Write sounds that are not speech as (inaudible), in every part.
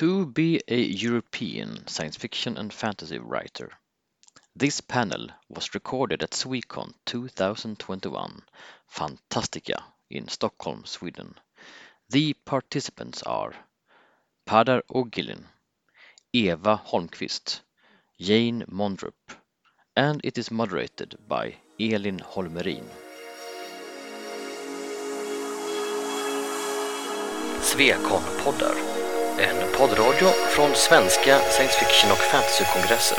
To be a European science fiction and fantasy writer. This panel was recorded at Swecon 2021 Fantastika in Stockholm, Sweden. The participants are Padar Ogilin, Eva Holmquist, Jane Mondrup, and it is moderated by Elin Holmerin. Svekon-poddar, en poddradio från svenska science fiction och fantasykongresser.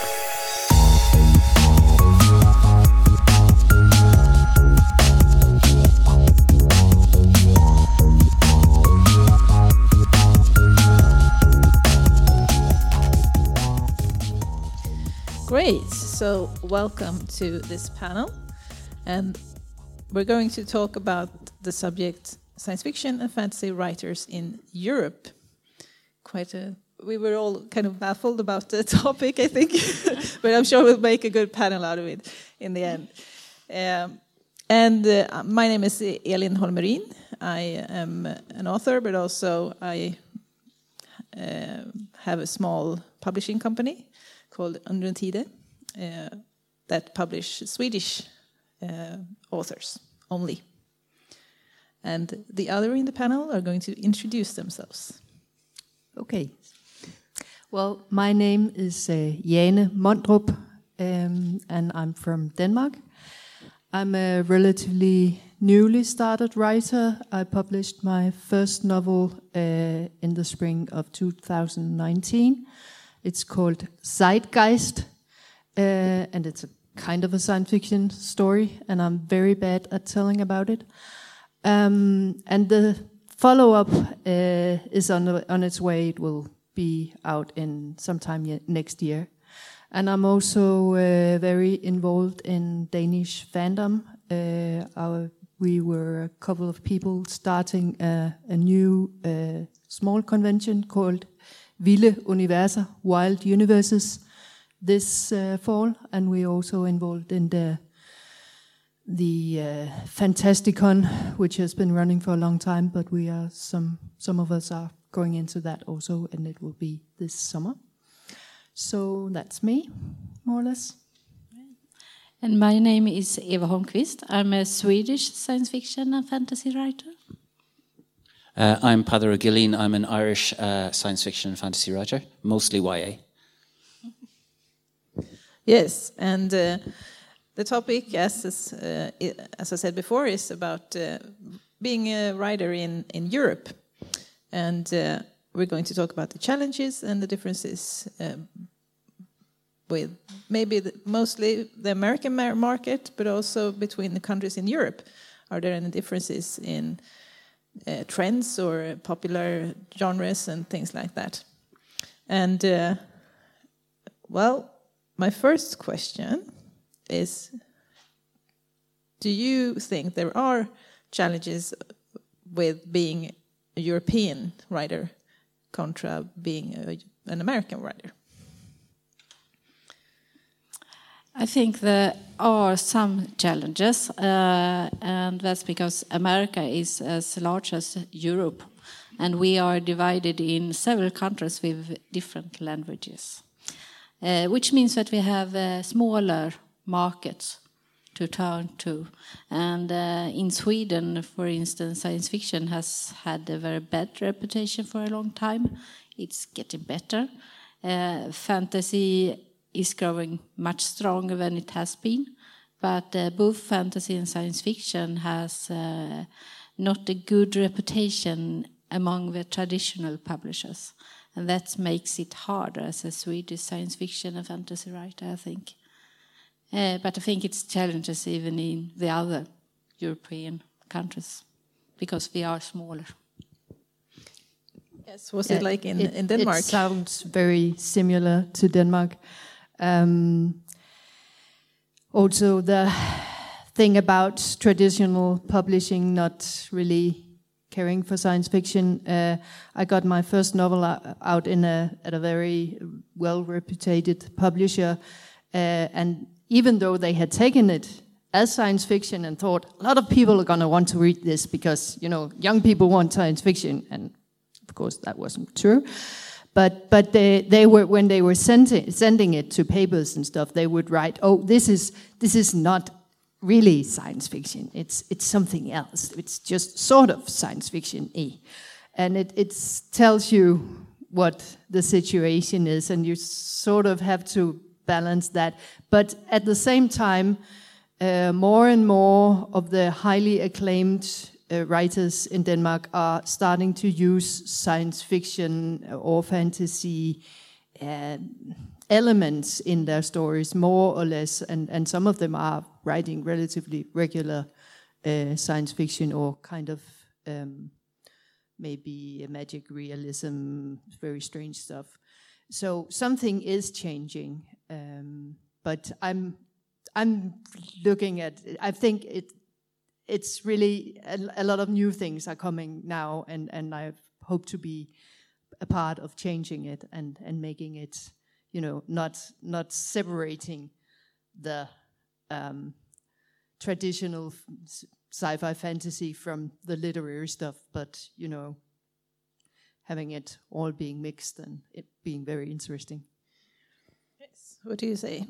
Great. So, welcome to this panel. And we're going to talk about the subject science fiction and fantasy writers in Europe. Quite a we were all kind of baffled about the (laughs) topic, I think, (laughs) but I'm sure we'll make a good panel out of it in the end. Um, and uh, my name is Elin Holmerin. I am an author, but also I uh, have a small publishing company called Undrentide uh, that publish Swedish uh, authors only. And the other in the panel are going to introduce themselves. Okay. Well, my name is uh, Jane Mondrup, um, and I'm from Denmark. I'm a relatively newly started writer. I published my first novel uh, in the spring of 2019. It's called Zeitgeist, uh, and it's a kind of a science fiction story, and I'm very bad at telling about it. Um, and the follow up uh, is on, on its way. It will be out in sometime next year. And I'm also uh, very involved in Danish fandom. Uh, our, we were a couple of people starting a, a new uh, small convention called Vilde Universer, Wild Universes, this uh, fall, and we're also involved in the the uh, Fantasticon, which has been running for a long time, but we are some some of us are going into that also, and it will be this summer. So that's me, more or less. And my name is Eva Holmquist. I'm a Swedish science fiction and fantasy writer. Uh, I'm Peadar Gilleen. I'm an Irish uh, science fiction and fantasy writer, mostly YA. Yes, and uh, the topic, as as, uh, as, I said before, is about uh, being a writer in in Europe, and uh, we're going to talk about the challenges and the differences um, with maybe the, mostly the American market, but also between the countries in Europe. Are there any differences in uh, trends or popular genres and things like that? And uh, well, my first question is Do you think there are challenges with being a European writer contra being a, an American writer? I think there are some challenges, uh, and that's because America is as large as Europe, and we are divided in several countries with different languages, uh, which means that we have uh, smaller markets to turn to. And uh, in Sweden, for instance, science fiction has had a very bad reputation for a long time. It's getting better. Uh, fantasy is growing much stronger than it has been, but uh, both fantasy and science fiction has uh, not a good reputation among the traditional publishers. And that makes it harder as a Swedish science fiction and fantasy writer, I think. Uh, but I think it's challenges even in the other European countries because we are smaller. Yes, was yeah, it like in, it, in Denmark? It sounds very similar to Denmark. Um, also, the thing about traditional publishing not really caring for science fiction. Uh, I got my first novel out in a at a very well reputed publisher, uh, and even though they had taken it as science fiction and thought a lot of people are going to want to read this because you know young people want science fiction and of course that wasn't true But but they, they were when they were sending sending it to papers and stuff, they would write, "Oh, this is this is not really science fiction. It's it's something else. It's just sort of science fiction y, and it it tells you what the situation is, and you sort of have to balance that. But at the same time, uh, more and more of the highly acclaimed uh, writers in Denmark are starting to use science fiction or fantasy uh, elements in their stories, more or less, and, and some of them are writing relatively regular uh, science fiction or kind of um, maybe magic realism, very strange stuff. So something is changing, um, but I'm I'm looking at. I think it it's really a, a, lot of new things are coming now, and and I hope to be a part of changing it and and making it, you know, not not separating the um, traditional sci-fi fantasy from the literary stuff, but you know, having it all being mixed and it being very interesting. What do you say?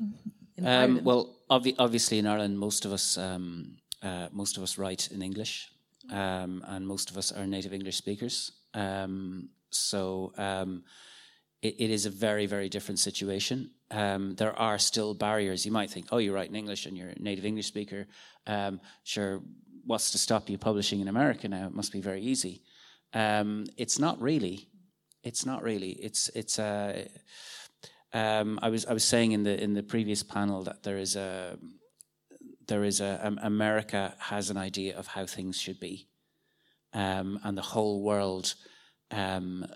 Um, well, obvi obviously in Ireland, most of us um, uh, most of us write in English, um, and most of us are native English speakers. Um, so um, it, it is a very, very different situation. Um, there are still barriers. You might think, oh, you write in English and you're a native English speaker. Um, sure, what's to stop you publishing in America now? It must be very easy. Um, it's not really. It's not really. It's it's. Uh, I was I was saying in the in the previous panel that there is a there is a um, America has an idea of how things should be, um, and the whole world um,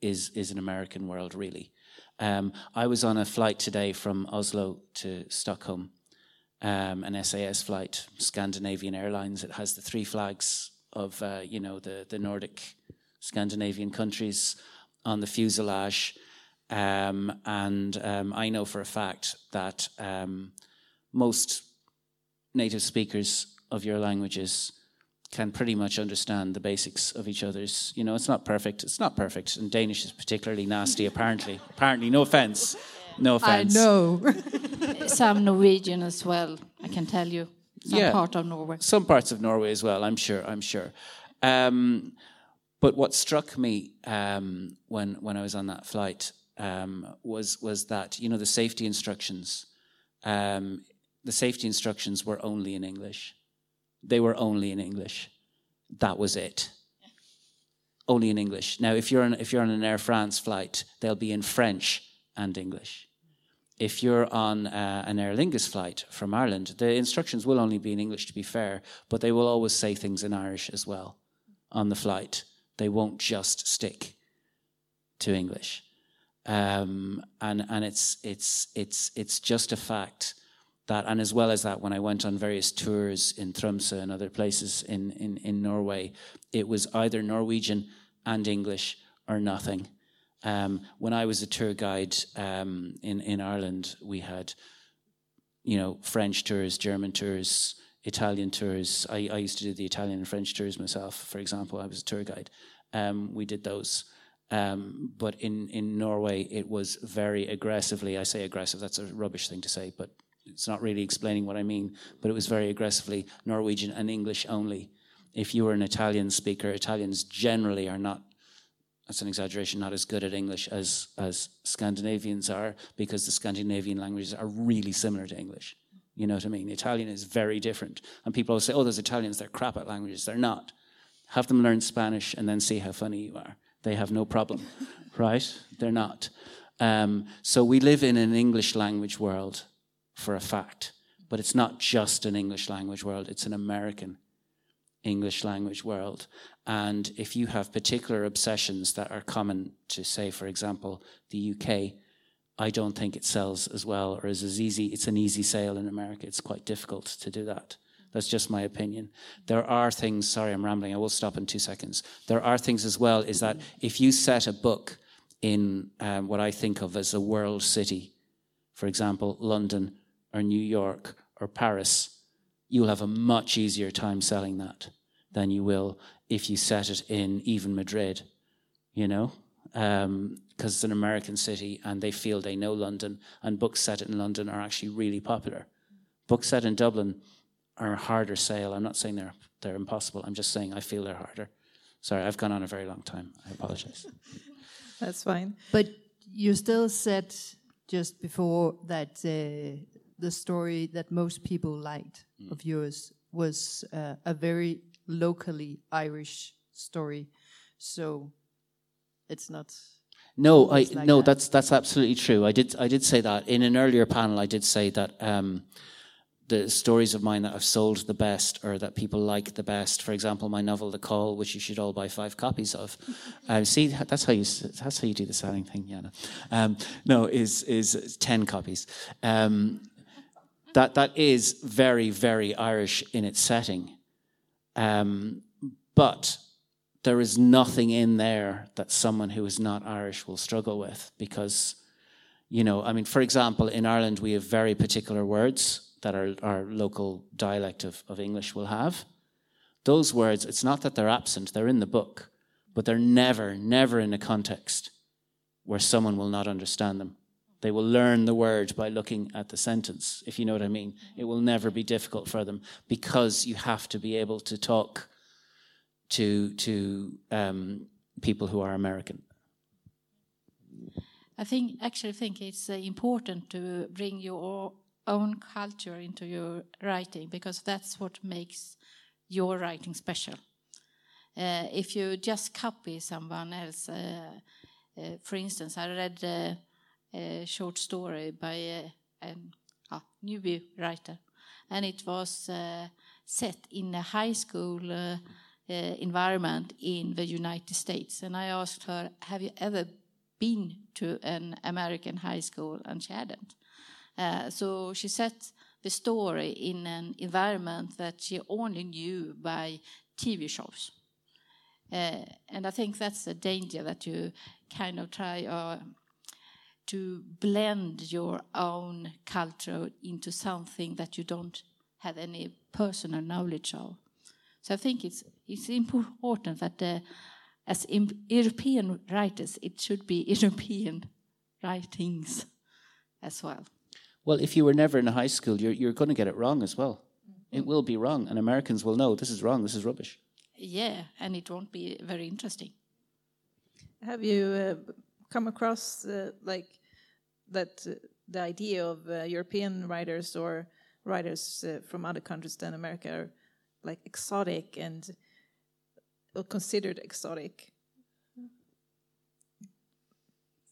is is an American world really. Um, I was on a flight today from Oslo to Stockholm, um, an SAS flight, Scandinavian Airlines. It has the three flags of uh, you know the the Nordic Scandinavian countries on the fuselage. Um, and I know for a fact that most native speakers of your languages can pretty much understand the basics of each other's. You know, it's not perfect. It's not perfect, and Danish is particularly nasty. apparently, (laughs) apparently, no offense, no offense. I know. (laughs) Some Norwegian as well. I can tell you. Some yeah, part of Norway. Some parts of Norway as well. I'm sure. I'm sure. Um, but what struck me um, when when I was on that flight um, was was that you know the safety instructions um, the safety instructions were only in English. They were only in English. That was it. Only in English. Now, if you're on, if you're on an Air France flight, they'll be in French and English. If you're on uh, an Aer Lingus flight from Ireland, the instructions will only be in English, to be fair, but they will always say things in Irish as well on the flight. They won't just stick to English. Um, and and it's it's it's it's just a fact that, and as well as that, when I went on various tours in Tromsø and other places in, in, in Norway, it was either Norwegian and English or nothing. Um, when I was a tour guide um, in, in Ireland, we had, you know, French tours, German tours, Italian tours. I, I used to do the Italian and French tours myself, for example. I was a tour guide. Um, we did those. Um, but in, in Norway, it was very aggressively, I say aggressive, that's a rubbish thing to say, but it's not really explaining what I mean, but it was very aggressively Norwegian and English only. If you were an Italian speaker, Italians generally are not, that's an exaggeration, not as good at English as, as Scandinavians are, because the Scandinavian languages are really similar to English. You know what I mean? Italian is very different. And people always say, oh, those Italians, they're crap at languages. They're not. Have them learn Spanish and then see how funny you are. They have no problem, (laughs) right? They're not. Um, so we live in an English language world for a fact. But it's not just an English language world, it's an American English language world. And if you have particular obsessions that are common to, say, for example, the UK, I don't think it sells as well or is as easy. It's an easy sale in America. It's quite difficult to do that. That's just my opinion. There are things, sorry, I'm rambling, I will stop in two seconds. There are things as well, is that if you set a book in um, what I think of as a world city, for example, London or New York or Paris, you'll have a much easier time selling that than you will if you set it in even Madrid, you know? because um, it's an American city and they feel they know London, and books set in London are actually really popular. Books set in Dublin are a harder sale. I'm not saying they're they're impossible. I'm just saying I feel they're harder. Sorry, I've gone on a very long time. I apologize. (laughs) That's fine. But you still said just before that uh, the story that most people liked mm. of yours was uh, a very locally Irish story. So it's not. No, I like no, that. that's that's absolutely true. I did I did say that in an earlier panel. I did say that um, the stories of mine that I've sold the best or that people like the best. For example, my novel *The Call*, which you should all buy five copies of. (laughs) Um, see, that's how you that's how you do the selling thing, Yana. Um, no, is is ten copies. Um, that that is very very Irish in its setting, um, but there is nothing in there that someone who is not Irish will struggle with because, you know, I mean, for example, in Ireland we have very particular words that our, our local dialect of, of English will have. Those words, it's not that they're absent, they're in the book, but they're never, never in a context where someone will not understand them. They will learn the word by looking at the sentence, if you know what I mean. It will never be difficult for them because you have to be able to talk to, to um, people who are American. I think actually think it's uh, important to bring your own culture into your writing because that's what makes your writing special. Uh, if you just copy someone else, uh, uh, for instance, I read a, a short story by a, a, a newbie writer, and it was uh, set in a high school uh, uh, environment in the United States. And I asked her, Have you ever been to an American high school? And she hadn't. Uh, so she set the story in an environment that she only knew by TV shows. Uh, and I think that's a danger that you kind of try uh, to blend your own culture into something that you don't have any personal knowledge of. So I think it's it's important that uh, as European writers, it should be (laughs) European writings as well. Well, if you were never in a high school, you're, you're going to get it wrong as well. It will be wrong, and Americans will know this is wrong, this is rubbish. Yeah, and it won't be very interesting. Have you uh, come across uh, like that uh, the idea of uh, European writers or writers uh, from other countries than America are like exotic and considered exotic?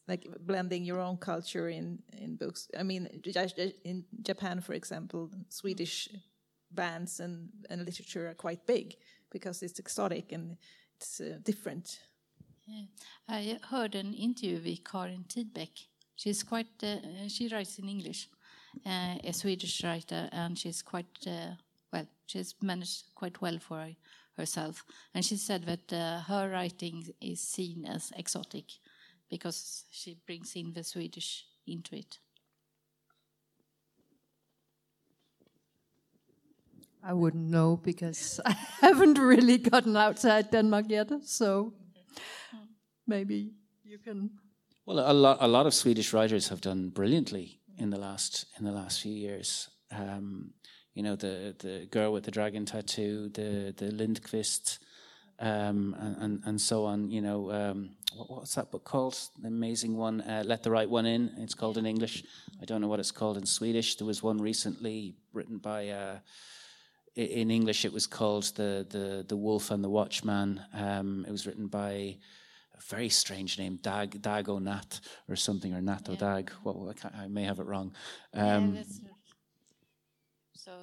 Like blending your own culture in in books. I mean, in Japan, for example, Swedish bands and and literature are quite big because it's exotic and it's uh, different. Yeah. I heard an interview with Karin Tidbeck. She's quite. Uh, she writes in English, uh, a Swedish writer, and she's quite uh, well. She's managed quite well for herself, and she said that uh, her writing is seen as exotic because she brings in the Swedish into it. I wouldn't know because (laughs) I haven't really gotten outside Denmark yet, so maybe you can. Well, a lot, a lot of Swedish writers have done brilliantly in the last in the last few years. Um, you know, the the girl with the dragon tattoo, the the Lindqvist, um, and, and, and so on. You know, um, what, what's that book called? The amazing one, uh, Let the Right One In. It's called in English. I don't know what it's called in Swedish. There was one recently written by. Uh, in English, it was called the the the Wolf and the Watchman. Um, it was written by a very strange name, Dag Dag o Nat or something, or Nat o yeah. Dag. Well, I, I, may have it wrong. Um, yeah, so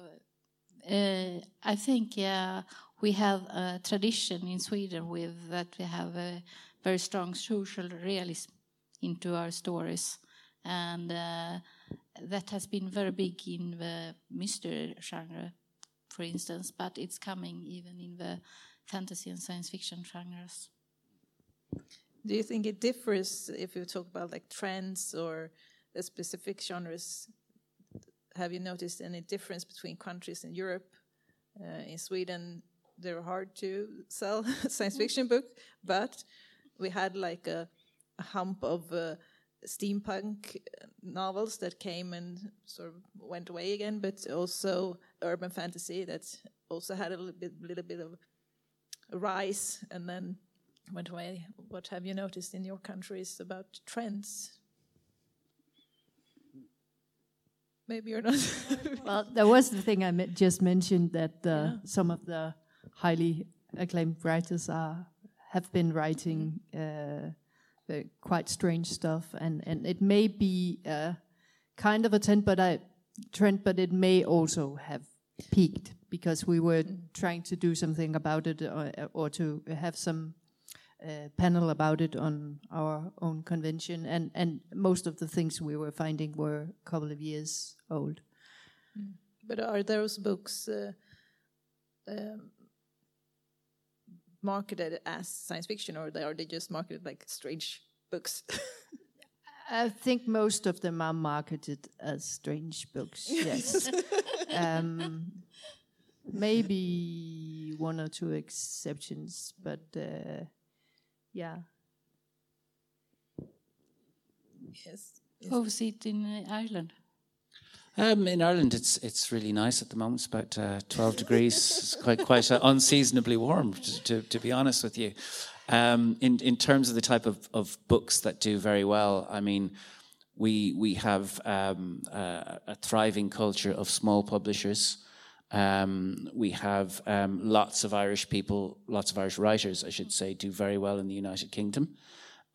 uh, I think yeah, we have a tradition in Sweden with that we have a very strong social realism into our stories, and uh, that has been very big in the mystery genre, for instance. But it's coming even in the fantasy and science fiction genres. Do you think it differs if you talk about like trends or the specific genres? Have you noticed any difference between countries in Europe? Uh, in Sweden, they're hard to sell (laughs) science fiction book, but we had like a a hump of uh, steampunk novels that came and sort of went away again, but also urban fantasy that also had a little bit, little bit of a rise and then went away. What have you noticed in your countries about trends? Maybe you're not. (laughs) well, there was the thing I just mentioned that uh, yeah. some of the highly acclaimed writers are have been writing uh, quite strange stuff, and and it may be uh, kind of a trend, but I trend, but it may also have peaked because we were trying to do something about it or, uh, or to have some uh, panel about it on our own convention, and and most of the things we were finding were a couple of years old. Mm. But are those books uh, um, marketed as science fiction, or are they just marketed like strange books? (laughs) I think most of them are marketed as strange books. Yes, (laughs) um, maybe one or two exceptions, but uh, yeah. Yes. How's it in uh, Ireland? Um, in Ireland, it's it's really nice at the moment. It's about uh, twelve degrees. It's quite quite uh, unseasonably warm, to, to, to be honest with you. Um, in in terms of the type of, of books that do very well, I mean, we we have um, uh, a thriving culture of small publishers. Um, we have um, lots of Irish people, lots of Irish writers, I should say, do very well in the United Kingdom.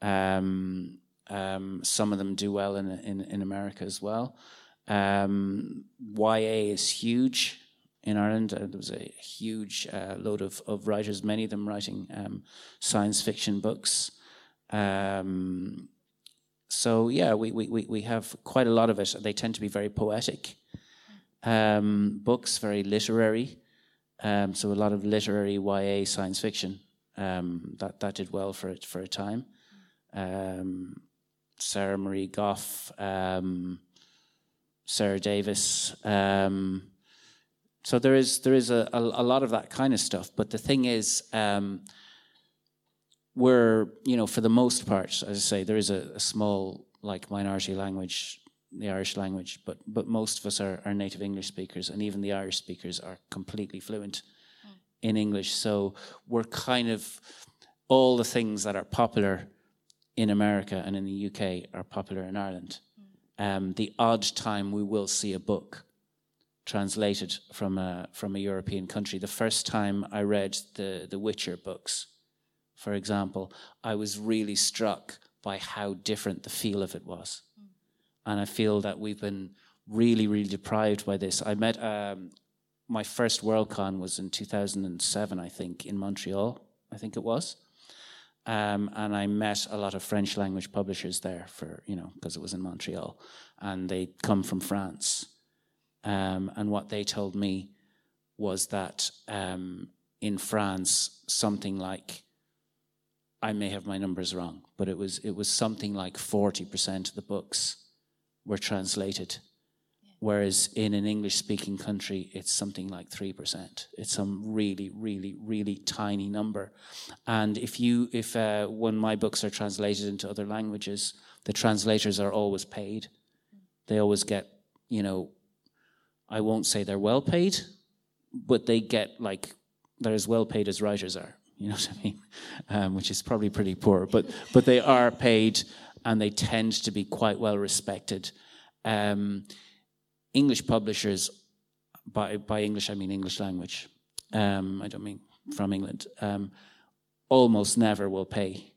Um, um, some of them do well in in, in America as well. Um, YA is huge in Ireland. Uh, there was a huge uh, load of, of writers, many of them writing um, science fiction books. Um, so yeah, we, we, we have quite a lot of it. They tend to be very poetic um, books, very literary. Um, so a lot of literary YA science fiction. Um, that that did well for it for a time. Um, Sarah Marie Goff, Sarah Davis. Um, so there is there is a, a, a, lot of that kind of stuff. But the thing is, um, we're you know for the most part, as I say, there is a, a, small like minority language, the Irish language, but but most of us are, are native English speakers, and even the Irish speakers are completely fluent mm. in English. So we're kind of all the things that are popular in America and in the UK are popular in Ireland um, the odd time we will see a book translated from a from a European country. The first time I read the the Witcher books, for example, I was really struck by how different the feel of it was, and I feel that we've been really really deprived by this. I met um, my first Worldcon was in 2007, I think, in Montreal. I think it was. Um, and I met a lot of French language publishers there for, you know, because it was in Montreal. And they come from France. Um, and what they told me was that um, in France, something like, I may have my numbers wrong, but it was, it was something like 40% of the books were translated Whereas in an English speaking country, it's something like 3%. It's some really, really, really tiny number. And if you, if, uh, when my books are translated into other languages, the translators are always paid. They always get, you know, I won't say they're well paid, but they get like, they're as well paid as writers are. You know what I mean? Um, which is probably pretty poor, but, but they are paid and they tend to be quite well respected. Um, English publishers, by, by English I mean English language, um, I don't mean from England, um, almost never will pay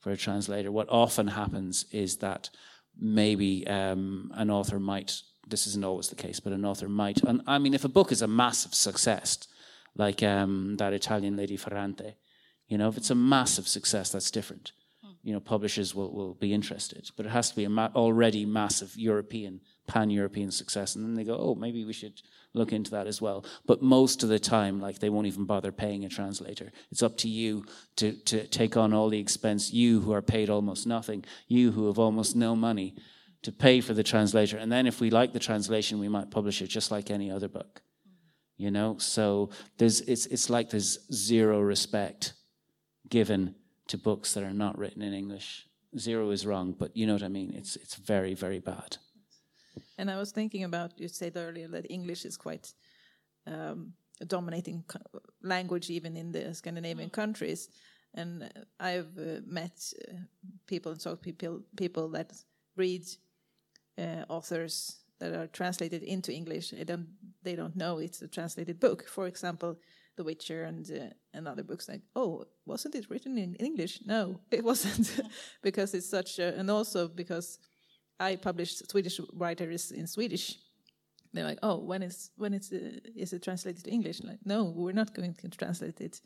for a translator. What often happens is that maybe um, an author might, this isn't always the case, but an author might, and I mean, if a book is a massive success, like um, that Italian lady Ferrante, you know, if it's a massive success, that's different. You know, publishers will, will be interested, but it has to be a ma- already massive European pan European success. And then they go, oh, maybe we should look into that as well. But most of the time, like they won't even bother paying a translator. It's up to you to, to take on all the expense, you who are paid almost nothing, you who have almost no money to pay for the translator. And then if we like the translation, we might publish it just like any other book. You know, so there's it's it's like there's zero respect given to books that are not written in English zero is wrong, but you know what I mean. It's it's very very bad. And I was thinking about you said earlier that English is quite um, a dominating language even in the Scandinavian countries. And I've uh, met uh, people and talked people people that read uh, authors that are translated into English. They don't they don't know it's a translated book. For example, The Witcher and uh, and other books. Like, oh, wasn't it written in English? No, (laughs) it wasn't, (laughs) because it's such. A, and also because I published Swedish writers in Swedish. They're like, oh, when is when is uh, is it translated to English? Like, no, we're not going to translate it.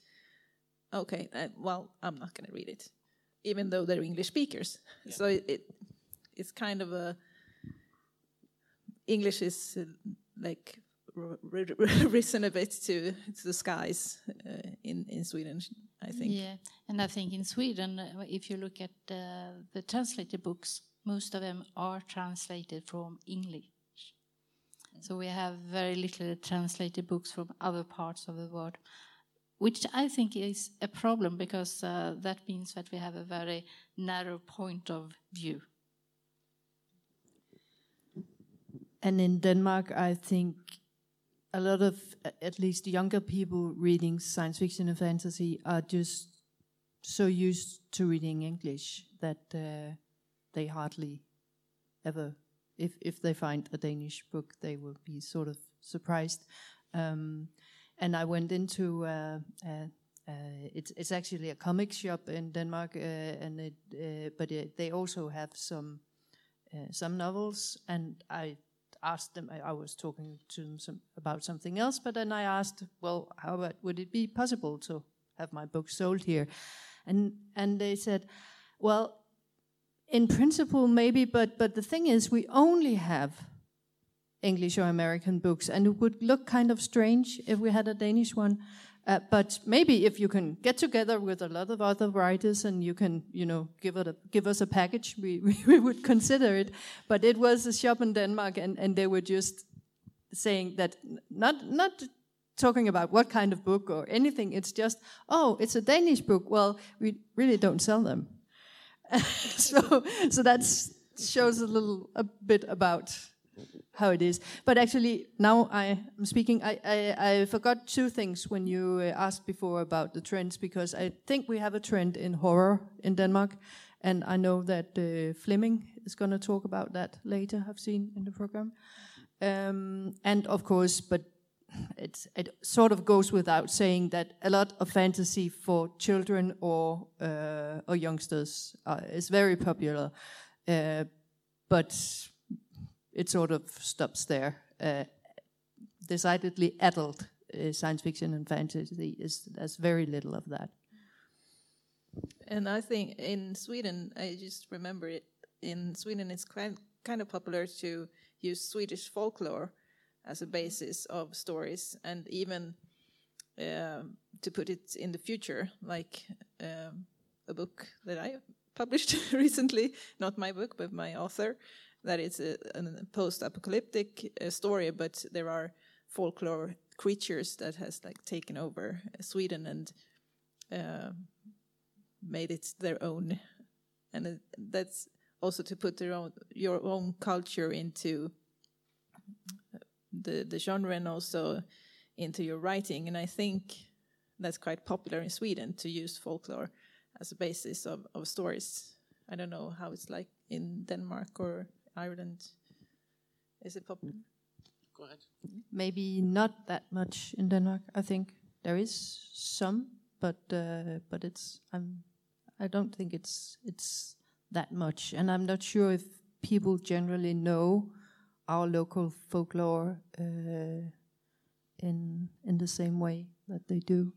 Okay, uh, well, I'm not going to read it, even though they're English speakers. Yeah. So it, it, it's kind of a English is uh, like (laughs) risen a bit to, to the skies uh, in in Sweden. I think. Yeah, and I think in Sweden, uh, if you look at uh, the translated books, most of them are translated from English. So we have very little translated books from other parts of the world, which I think is a problem because uh, that means that we have a very narrow point of view. And in Denmark, I think a lot of, at least younger people reading science fiction and fantasy are just so used to reading English that uh, they hardly ever, if, if they find a Danish book, they will be sort of surprised. Um, and I went into, uh, uh, uh it's, it's actually a comic shop in Denmark, uh, and it, uh, but it, they also have some some novels, and I asked them, I, was talking to them some, about something else, but then I asked, well, how about, would it be possible to have my book sold here? And, and they said, well, in principle, maybe, but, but the thing is, we only have English or American books, and it would look kind of strange if we had a Danish one. Uh, but maybe if you can get together with a lot of other writers and you can, you know, give it a, give us a package, we, (laughs) we, we would consider it. But it was a shop in Denmark, and, and they were just saying that not not talking about what kind of book or anything. It's just, oh, it's a Danish book. Well, we really don't sell them. (laughs) so so that shows a little a bit about how it is. But actually, now I am speaking. I, I, I forgot two things when you asked before about the trends because I think we have a trend in horror in Denmark, and I know that uh, Fleming is going to talk about that later. I've seen in the program, um, and of course, but it sort of goes without saying that a lot of fantasy for children or uh, or youngsters uh, is very popular, uh, but it sort of stops there. Uh, decidedly adult uh, science fiction and fantasy is there's very little of that. And I think in Sweden, I just remember it. In Sweden, it's quite kind of popular to use Swedish folklore as a basis of stories, and even uh, to put it in the future, like um, a book that I published (laughs) recently, not my book, but my author, that it's a, a post-apocalyptic uh, story, but there are folklore creatures that has like taken over Sweden and uh, made it their own, and it, that's also to put their own your own culture into the the genre and also into your writing. And I think that's quite popular in Sweden to use folklore as a basis of, of stories. I don't know how it's like in Denmark or Ireland? Is it popular? Go ahead. Maybe not that much in Denmark. I think there is some, but uh, but it's I'm I don't think it's it's that much, and I'm not sure if people generally know our local folklore uh, in in the same way that they do.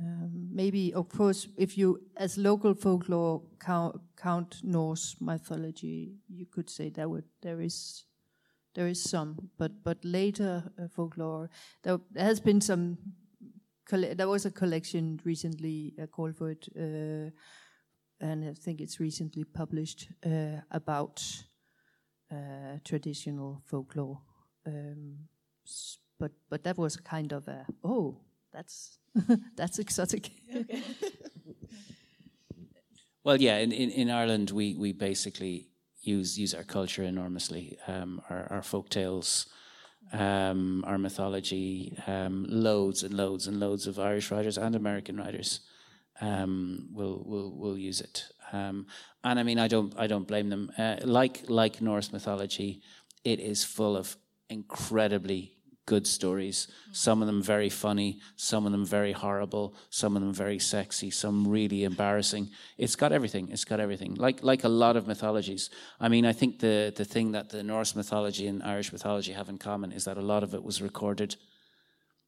Um, maybe, of course, if you, as local folklore, count, count Norse mythology, you could say that would, there is there is some, but but later uh, folklore, there, has been some. There was a collection recently uh, called for it, uh, and I think it's recently published uh, about uh, traditional folklore. Um, but but that was kind of a oh that's that's exotic. Okay. (laughs) Well, yeah, in, in, in Ireland, we, we basically use use our culture enormously, um, our, our folk tales, um, our mythology, um, loads and loads and loads of Irish writers and American writers um, will will will use it. Um, and I mean, I don't I don't blame them. Uh, like like Norse mythology, it is full of incredibly good stories. Some of them very funny, some of them very horrible, some of them very sexy, some really embarrassing. It's got everything. It's got everything. Like like a lot of mythologies. I mean, I think the the thing that the Norse mythology and Irish mythology have in common is that a lot of it was recorded,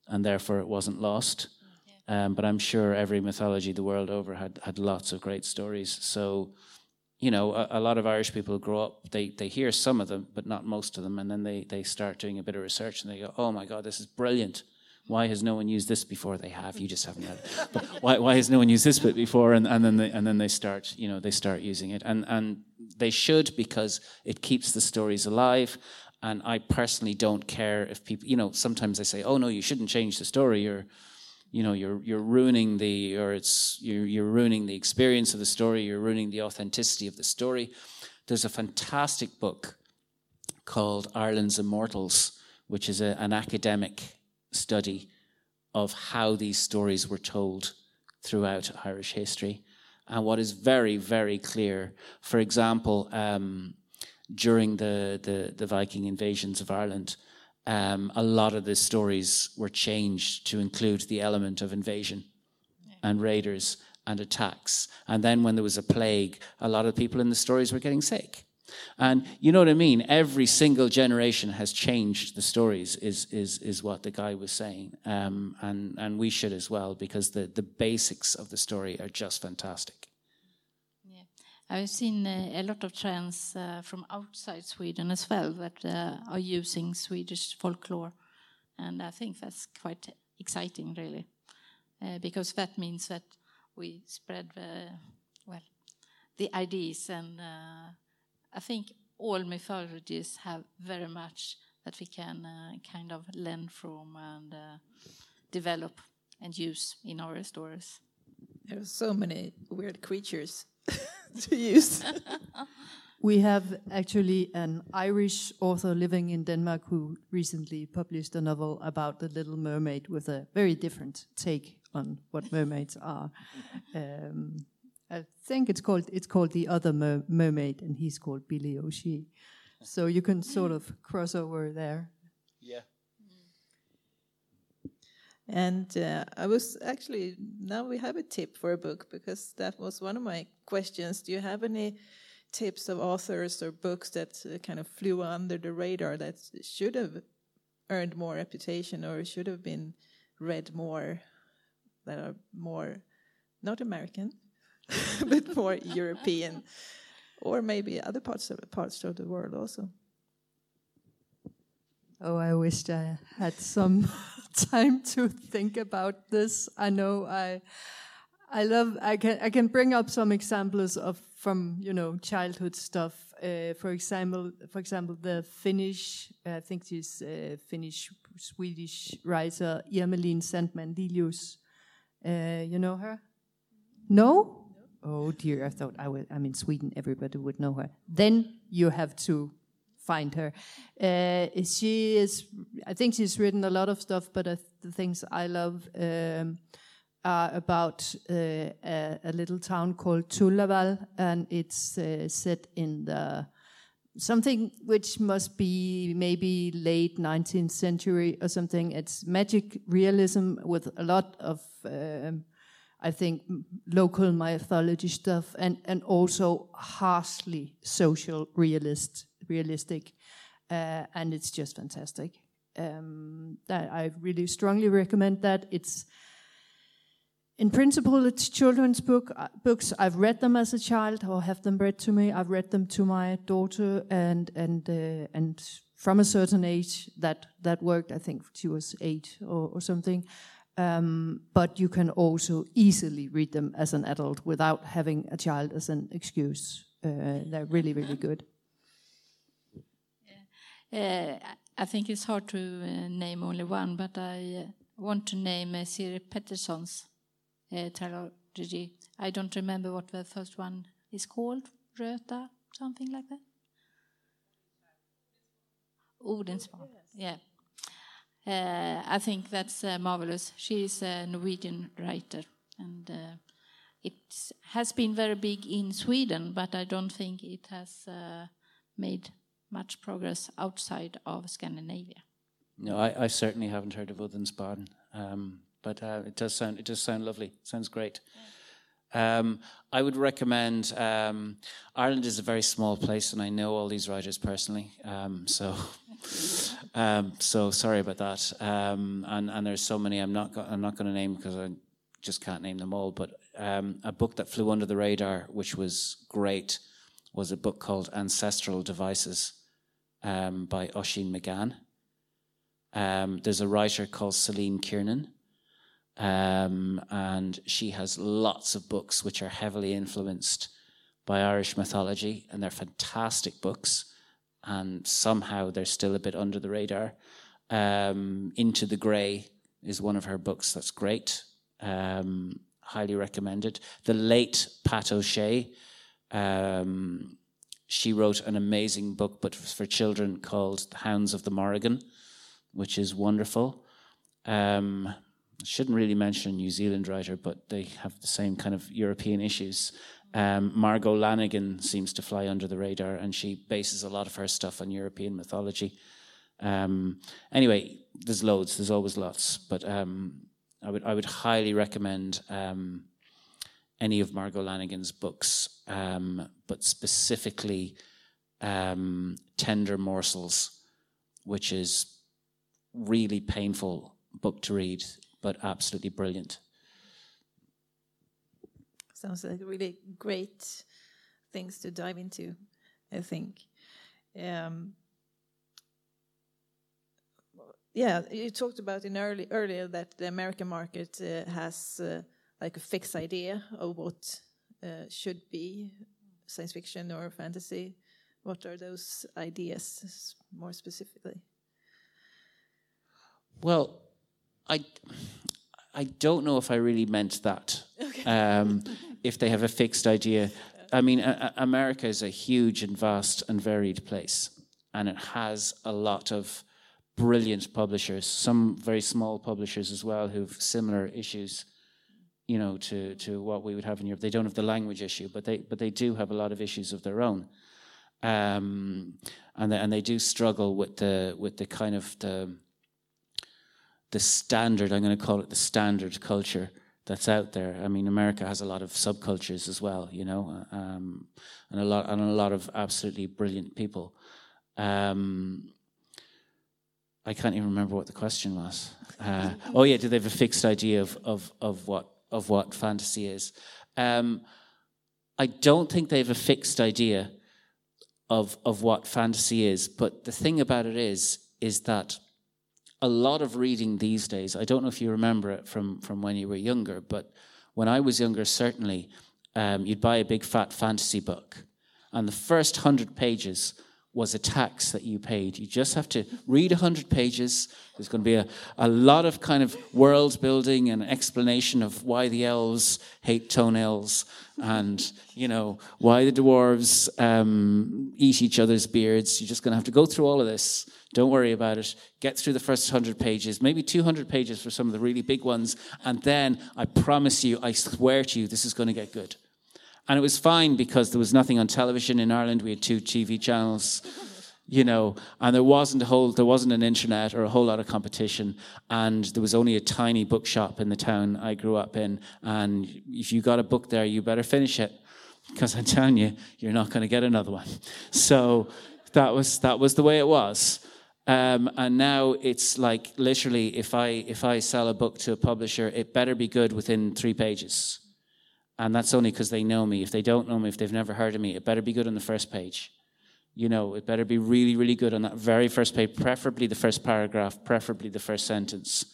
and therefore it wasn't lost. Um, but I'm sure every mythology the world over had had lots of great stories. So you know, a, a, lot of Irish people grow up, they, they hear some of them, but not most of them. And then they, they start doing a bit of research and they go, oh my God, this is brilliant. Why has no one used this before? They have, you just haven't had it. (laughs) But why, why has no one used this bit before? And, and, then they, and then they start, you know, they start using it. And, and they should because it keeps the stories alive. And I personally don't care if people, you know, sometimes they say, oh no, you shouldn't change the story. You're, you know you're you're ruining the or it's you're, you're ruining the experience of the story you're ruining the authenticity of the story. There's a fantastic book called ireland's immortals which is a, an academic study of how these stories were told throughout irish history. And what is very very clear for example um, during the, the the viking invasions of ireland um, a lot of the stories were changed to include the element of invasion and raiders and attacks. And then when there was a plague, a lot of people in the stories were getting sick. And you know what I mean? Every single generation has changed the stories, is, is, is what the guy was saying. Um, and, and we should as well, because the, the basics of the story are just fantastic. I've seen uh, a lot of trends uh, from outside Sweden as well that uh, are using Swedish folklore, and I think that's quite exciting, really, uh, because that means that we spread well the ideas, and uh, I think all mythologies have very much that we can uh, kind of learn from and develop and use in our stories. There are so many weird creatures (laughs) to use. (laughs) we have actually an Irish author living in Denmark who recently published a novel about the Little Mermaid with a very different take on what mermaids are. (laughs) Um, I think it's called it's called the Other Mer Mermaid, and he's called Billy O'Shea. So you can sort of cross over there. Yeah. And uh, I was actually, now we have a tip for a book because that was one of my questions. Do you have any tips of authors or books that uh, kind of flew under the radar that should have earned more reputation or should have been read more, that are more, not American, (laughs) but more (laughs) European, or maybe other parts of, parts of the world also? Oh, I wished I had some (laughs) time to think about this. I know I, I love. I can I can bring up some examples of from you know childhood stuff. Uh, for example, for example, the Finnish. I think she's uh, Finnish Swedish writer Irmelin Sandman Lilius. Uh, you know her? No. Oh dear, I thought I would. I'm in Sweden. Everybody would know her. Then you have to find her. Uh, she is, I think she's written a lot of stuff, but uh, the things I love um, are about uh, a, a, little town called Tulavall, and it's uh, set in the something which must be maybe late 19th century or something. It's magic realism with a lot of. Um, I think local mythology stuff and, and also harshly social realist realistic, uh, and it's just fantastic. Um, that I really strongly recommend that. It's in principle, it's children's book uh, books. I've read them as a child, or have them read to me. I've read them to my daughter, and and uh, and from a certain age, that that worked. I think she was eight or, or something. Um, but you can also easily read them as an adult without having a child as an excuse. Uh, they're really, really good. Uh, I think it's hard to uh, name only one, but I uh, want to name uh, Siri Pettersson's uh, trilogy. I don't remember what the first one is called. Röta, something like that. Odensbarn. Yeah. Uh, I think that's uh, marvelous. She is a Norwegian writer, and uh, it has been very big in Sweden, but I don't think it has uh, made much progress outside of Scandinavia. No, I, I certainly haven't heard of Odinsbarn, um, but uh, it does sound it does sound lovely. It sounds great. Um, I would recommend. Um, Ireland is a very small place, and I know all these writers personally. Um, so, (laughs) um, so sorry about that. Um, and and there's so many I'm not go- I'm not going to name because I just can't name them all. But um, a book that flew under the radar, which was great, was a book called Ancestral Devices by Oisin McGann. there's a writer called Celine Kiernan um, and she has lots of books which are heavily influenced by Irish mythology, and they're fantastic books. And somehow they're still a bit under the radar. Um, Into the Grey is one of her books that's great. Um, highly recommended. The late Pat O'Shea, um, she wrote an amazing book, but for children called The Hounds of the Morrigan, which is wonderful. Um, shouldn't really mention New Zealand writer, but they have the same kind of European issues. Um, Margo Lanagan seems to fly under the radar, and she bases a lot of her stuff on European mythology. Um, anyway, there's loads. There's always lots, but um, I would I would highly recommend um, any of Margo Lanagan's books, um, but specifically um, Tender Morsels, which is really painful book to read but absolutely brilliant. Sounds like really great things to dive into, I think. Um, yeah, you talked about in early earlier that the American market uh, has uh, like a fixed idea of what uh, should be science fiction or fantasy. What are those ideas more specifically? Well, I, I don't know if I really meant that. Okay. Um, if they have a fixed idea, I mean, a, a America is a huge and vast and varied place, and it has a lot of brilliant publishers. Some very small publishers as well who've similar issues, you know, to to what we would have in Europe. They don't have the language issue, but they but they do have a lot of issues of their own. Um, and they, and they do struggle with the with the kind of the the standard, I'm going to call it the standard culture that's out there. I mean, America has a lot of subcultures as well, you know, um, and a lot and a lot of absolutely brilliant people. Um, I can't even remember what the question was. Uh, (laughs) oh yeah, do they have a fixed idea of of of what of what fantasy is? Um, I don't think they have a fixed idea of of what fantasy is. But the thing about it is, is that a lot of reading these days. I don't know if you remember it from, from when you were younger, but when I was younger, certainly, um, you'd buy a big fat fantasy book, and the first hundred pages was a tax that you paid. You just have to read 100 pages. There's going to be a, a lot of kind of world building and explanation of why the elves hate toenails and, you know, why the dwarves um, eat each other's beards. You're just going to have to go through all of this. Don't worry about it. Get through the first 100 pages, maybe 200 pages for some of the really big ones. And then I promise you, I swear to you, this is going to get good. And it was fine because there was nothing on television in Ireland. We had two TV channels, you know, and there wasn't a whole, there wasn't an internet or a whole lot of competition. And there was only a tiny bookshop in the town I grew up in. And if you got a book there, you better finish it because I'm telling you, you're not going to get another one. So that was, that was the way it was. Um, and now it's like literally, if I if I sell a book to a publisher, it better be good within three pages and that's only because they know me. If they don't know me, if they've never heard of me, it better be good on the first page. You know, it better be really, really good on that very first page, preferably the first paragraph, preferably the first sentence.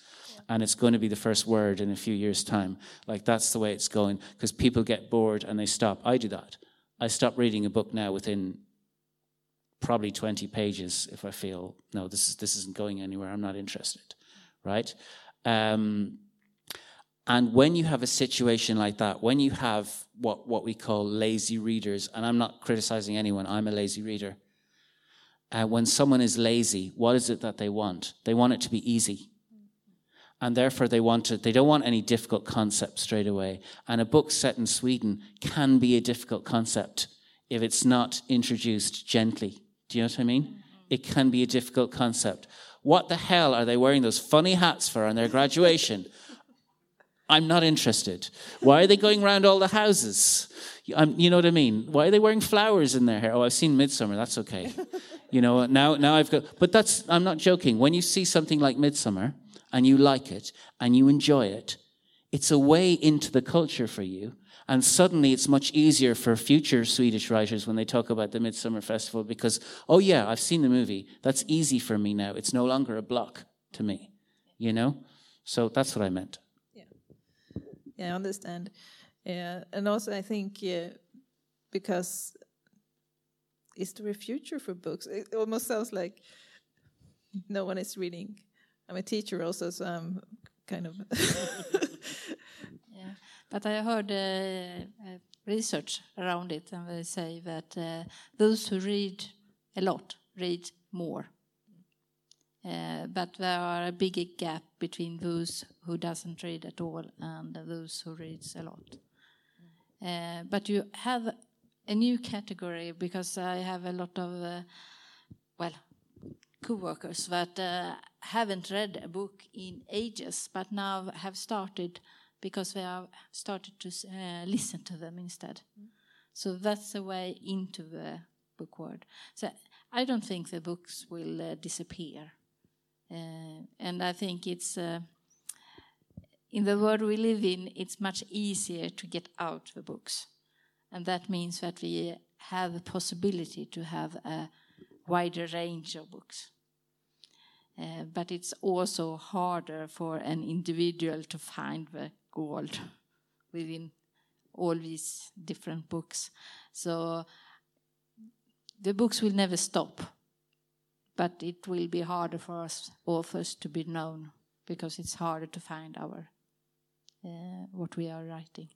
And it's going to be the first word in a few years' time. Like that's the way it's going because people get bored and they stop. I do that. I stop reading a book now within probably 20 pages if I feel, no, this, is, this isn't going anywhere. I'm not interested. Right? Um, And when you have a situation like that, when you have what, what we call lazy readers, and I'm not criticizing anyone, I'm a lazy reader. Uh, when someone is lazy, what is it that they want? They want it to be easy. And therefore, they want it, they don't want any difficult concept straight away. And a book set in Sweden can be a difficult concept if it's not introduced gently. Do you know what I mean? It can be a difficult concept. What the hell are they wearing those funny hats for on their graduation? (laughs) I'm not interested. Why are they going around all the houses? I'm, you know what I mean? Why are they wearing flowers in their hair? Oh, I've seen Midsummer. That's okay. You know, now, now I've got, but that's, I'm not joking. When you see something like Midsummer and you like it and you enjoy it, it's a way into the culture for you. And suddenly it's much easier for future Swedish writers when they talk about the Midsummer Festival because, oh yeah, I've seen the movie. That's easy for me now. It's no longer a block to me, you know? So that's what I meant. Yeah, I understand. Yeah, and also I think yeah, because is there a future for books? It almost sounds like no one is reading. I'm a teacher also, so I'm kind of. (laughs) yeah, but I heard uh, uh, research around it, and they say that uh, those who read a lot read more. Uh, but there are a bigger gap between those who doesn't read at all and those who reads a lot. Uh, but you have a new category because I have a lot of uh, well co-workers that uh, haven't read a book in ages, but now have started because they have started to uh, listen to them instead. So that's a way into the book world. So I don't think the books will uh, disappear. Uh, and I think it's uh, in the world we live in, it's much easier to get out the books. And that means that we have a possibility to have a wider range of books. Uh, but it's also harder for an individual to find the gold (laughs) within all these different books. So the books will never stop but it will be harder for us authors to be known because it's harder to find our uh, what we are writing.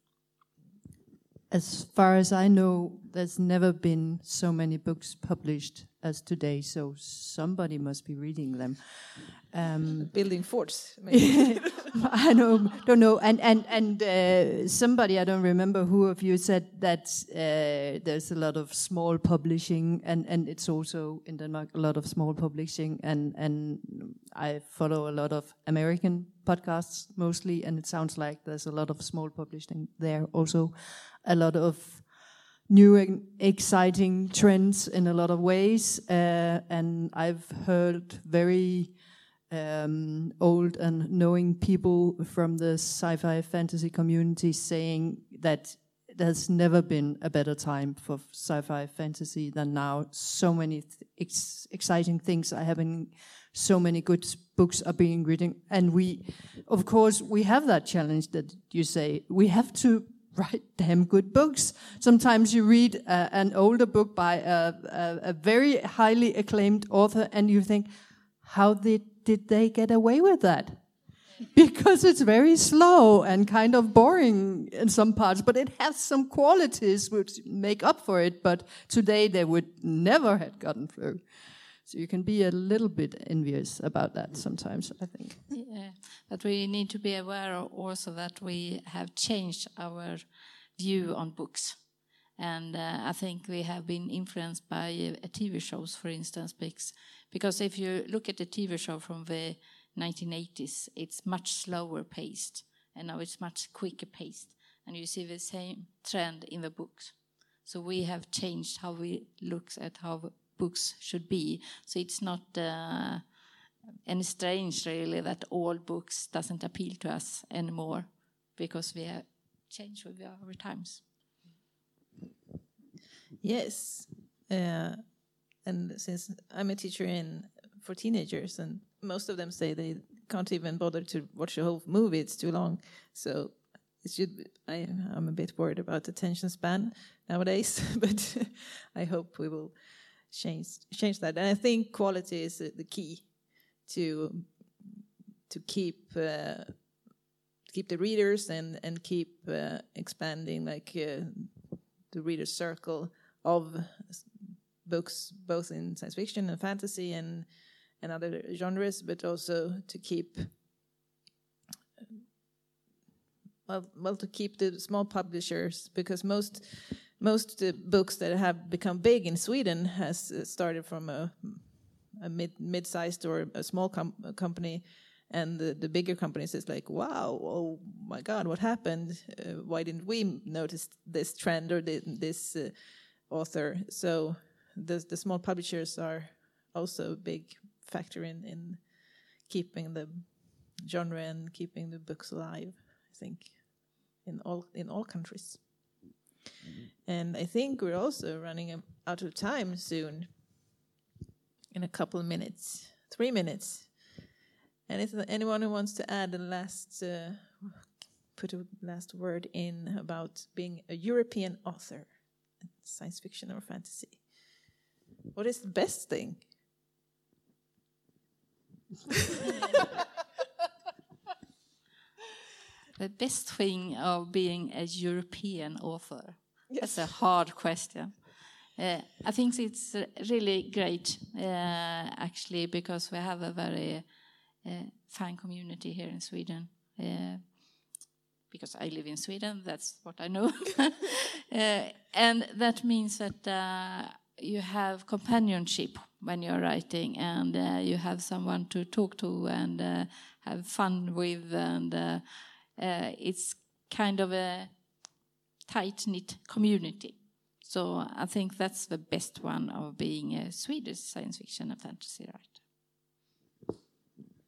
As far as I know, there's never been so many books published as today, so somebody must be reading them. Um, Building forts. (laughs) (laughs) I don't, don't know. And and and uh, somebody I don't remember who of you said that uh, there's a lot of small publishing, and and it's also in Denmark a lot of small publishing, and and I follow a lot of American podcasts mostly, and it sounds like there's a lot of small publishing there also, a lot of new and exciting trends in a lot of ways. Uh, and I've heard very um, old and knowing people from the sci-fi fantasy community saying that there's never been a better time for sci-fi fantasy than now. So many ex exciting things are happening. So many good books are being written, and we, of course, we have that challenge that you say we have to (laughs) write damn good books. Sometimes you read uh, an older book by a, a, a, very highly acclaimed author and you think, how did, did they get away with that? (laughs) because it's very slow and kind of boring in some parts, but it has some qualities which make up for it. But today they would never have gotten through. So you can be a little bit envious about that sometimes, I think. Yeah, but we need to be aware also that we have changed our view on books. And uh, I think we have been influenced by uh, TV shows, for instance, because, because if you look at the TV show from the 1980s, it's much slower paced, and now it's much quicker paced. And you see the same trend in the books. So we have changed how we look at how books should be. So it's not uh, any strange really that all books doesn't appeal to us anymore because we have changed with our times. Yes, uh, and since I'm a teacher in for teenagers, and most of them say they can't even bother to watch a whole movie; it's too long. So it should. Be, I, I'm a bit worried about the attention span nowadays, (laughs) but (laughs) I hope we will change change that. And I think quality is the key to to keep uh, keep the readers and and keep uh, expanding like uh, the reader circle of books, both in science fiction and fantasy and and other genres, but also to keep well, well to keep the small publishers because most most uh, books that have become big in Sweden has uh, started from a, a mid mid-sized or a small com company, and the, the bigger companies is like, wow, oh my God, what happened? Uh, why didn't we notice this trend or the, this uh, author? So the the small publishers are also a big factor in in keeping the genre and keeping the books alive. I think in all in all countries. And I think we're also running out of time soon. In a couple of minutes, three minutes. And if anyone who wants to add a last, uh, put a last word in about being a European author, science fiction or fantasy, what is the best thing? (laughs) the best thing of being a European author? Yes. That's a hard question. Uh, I think it's really great, uh, actually, because we have a very uh, fine community here in Sweden. Uh, because I live in Sweden, that's what I know. (laughs) Uh, and that means that uh, you have companionship when you're writing, and uh, you have someone to talk to and uh, have fun with, and uh, uh it's kind of a tight knit community. So I think that's the best one of being a Swedish science fiction and fantasy writer.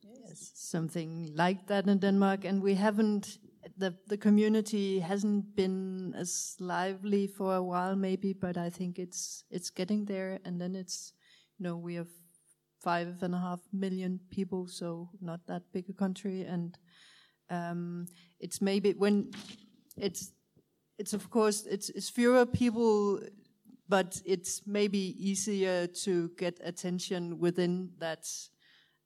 Yes, something like that in Denmark, and we haven't. The the community hasn't been as lively for a while, maybe, but I think it's it's getting there. And then it's, you know, we have five and a half million people, so not that big a country, and um, it's maybe when it's it's of course it's, it's fewer people, but it's maybe easier to get attention within that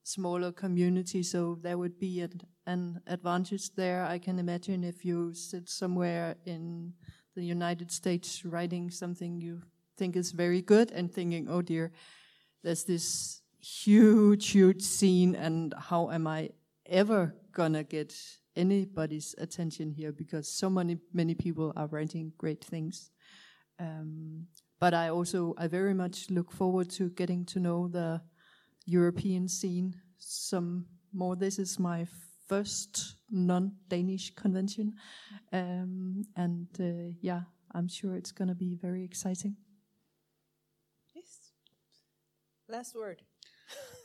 smaller community. So there would be an, an advantage there. I can imagine if you sit somewhere in the United States writing something you think is very good and thinking, oh dear, there's this huge, huge scene, and how am I ever gonna get anybody's attention here because so many many people are writing great things. Um, but I also I very much look forward to getting to know the European scene some more. This is my first non-Danish convention, um, and uh, yeah, I'm sure it's going to be very exciting. Yes. Last word. (laughs)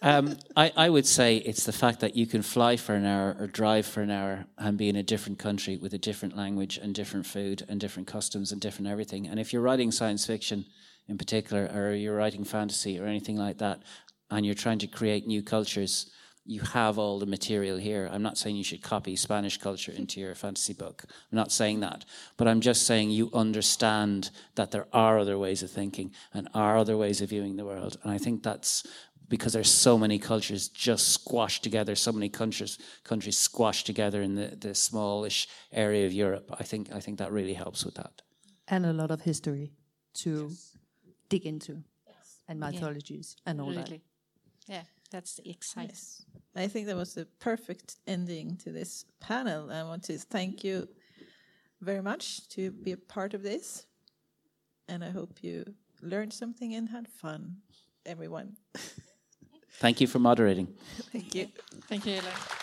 Um, I, I would say it's the fact that you can fly for an hour or drive for an hour and be in a different country with a different language and different food and different customs and different everything. And if you're writing science fiction in particular, or you're writing fantasy or anything like that, and you're trying to create new cultures, you have all the material here. I'm not saying you should copy Spanish culture into your fantasy book. I'm not saying that. But I'm just saying you understand that there are other ways of thinking and are other ways of viewing the world. And I think that's because there's so many cultures just squashed together, so many countries countries squashed together in the, the smallish area of Europe. I think I think that really helps with that. And a lot of history to yes. dig into yes. and mythologies yeah. and all really. that. Yeah, that's exciting. Yes. I think that was the perfect ending to this panel. I want to thank you very much to be a part of this. And I hope you learned something and had fun, everyone. (laughs) Thank you for moderating. Thank you. Thank you, Ellen.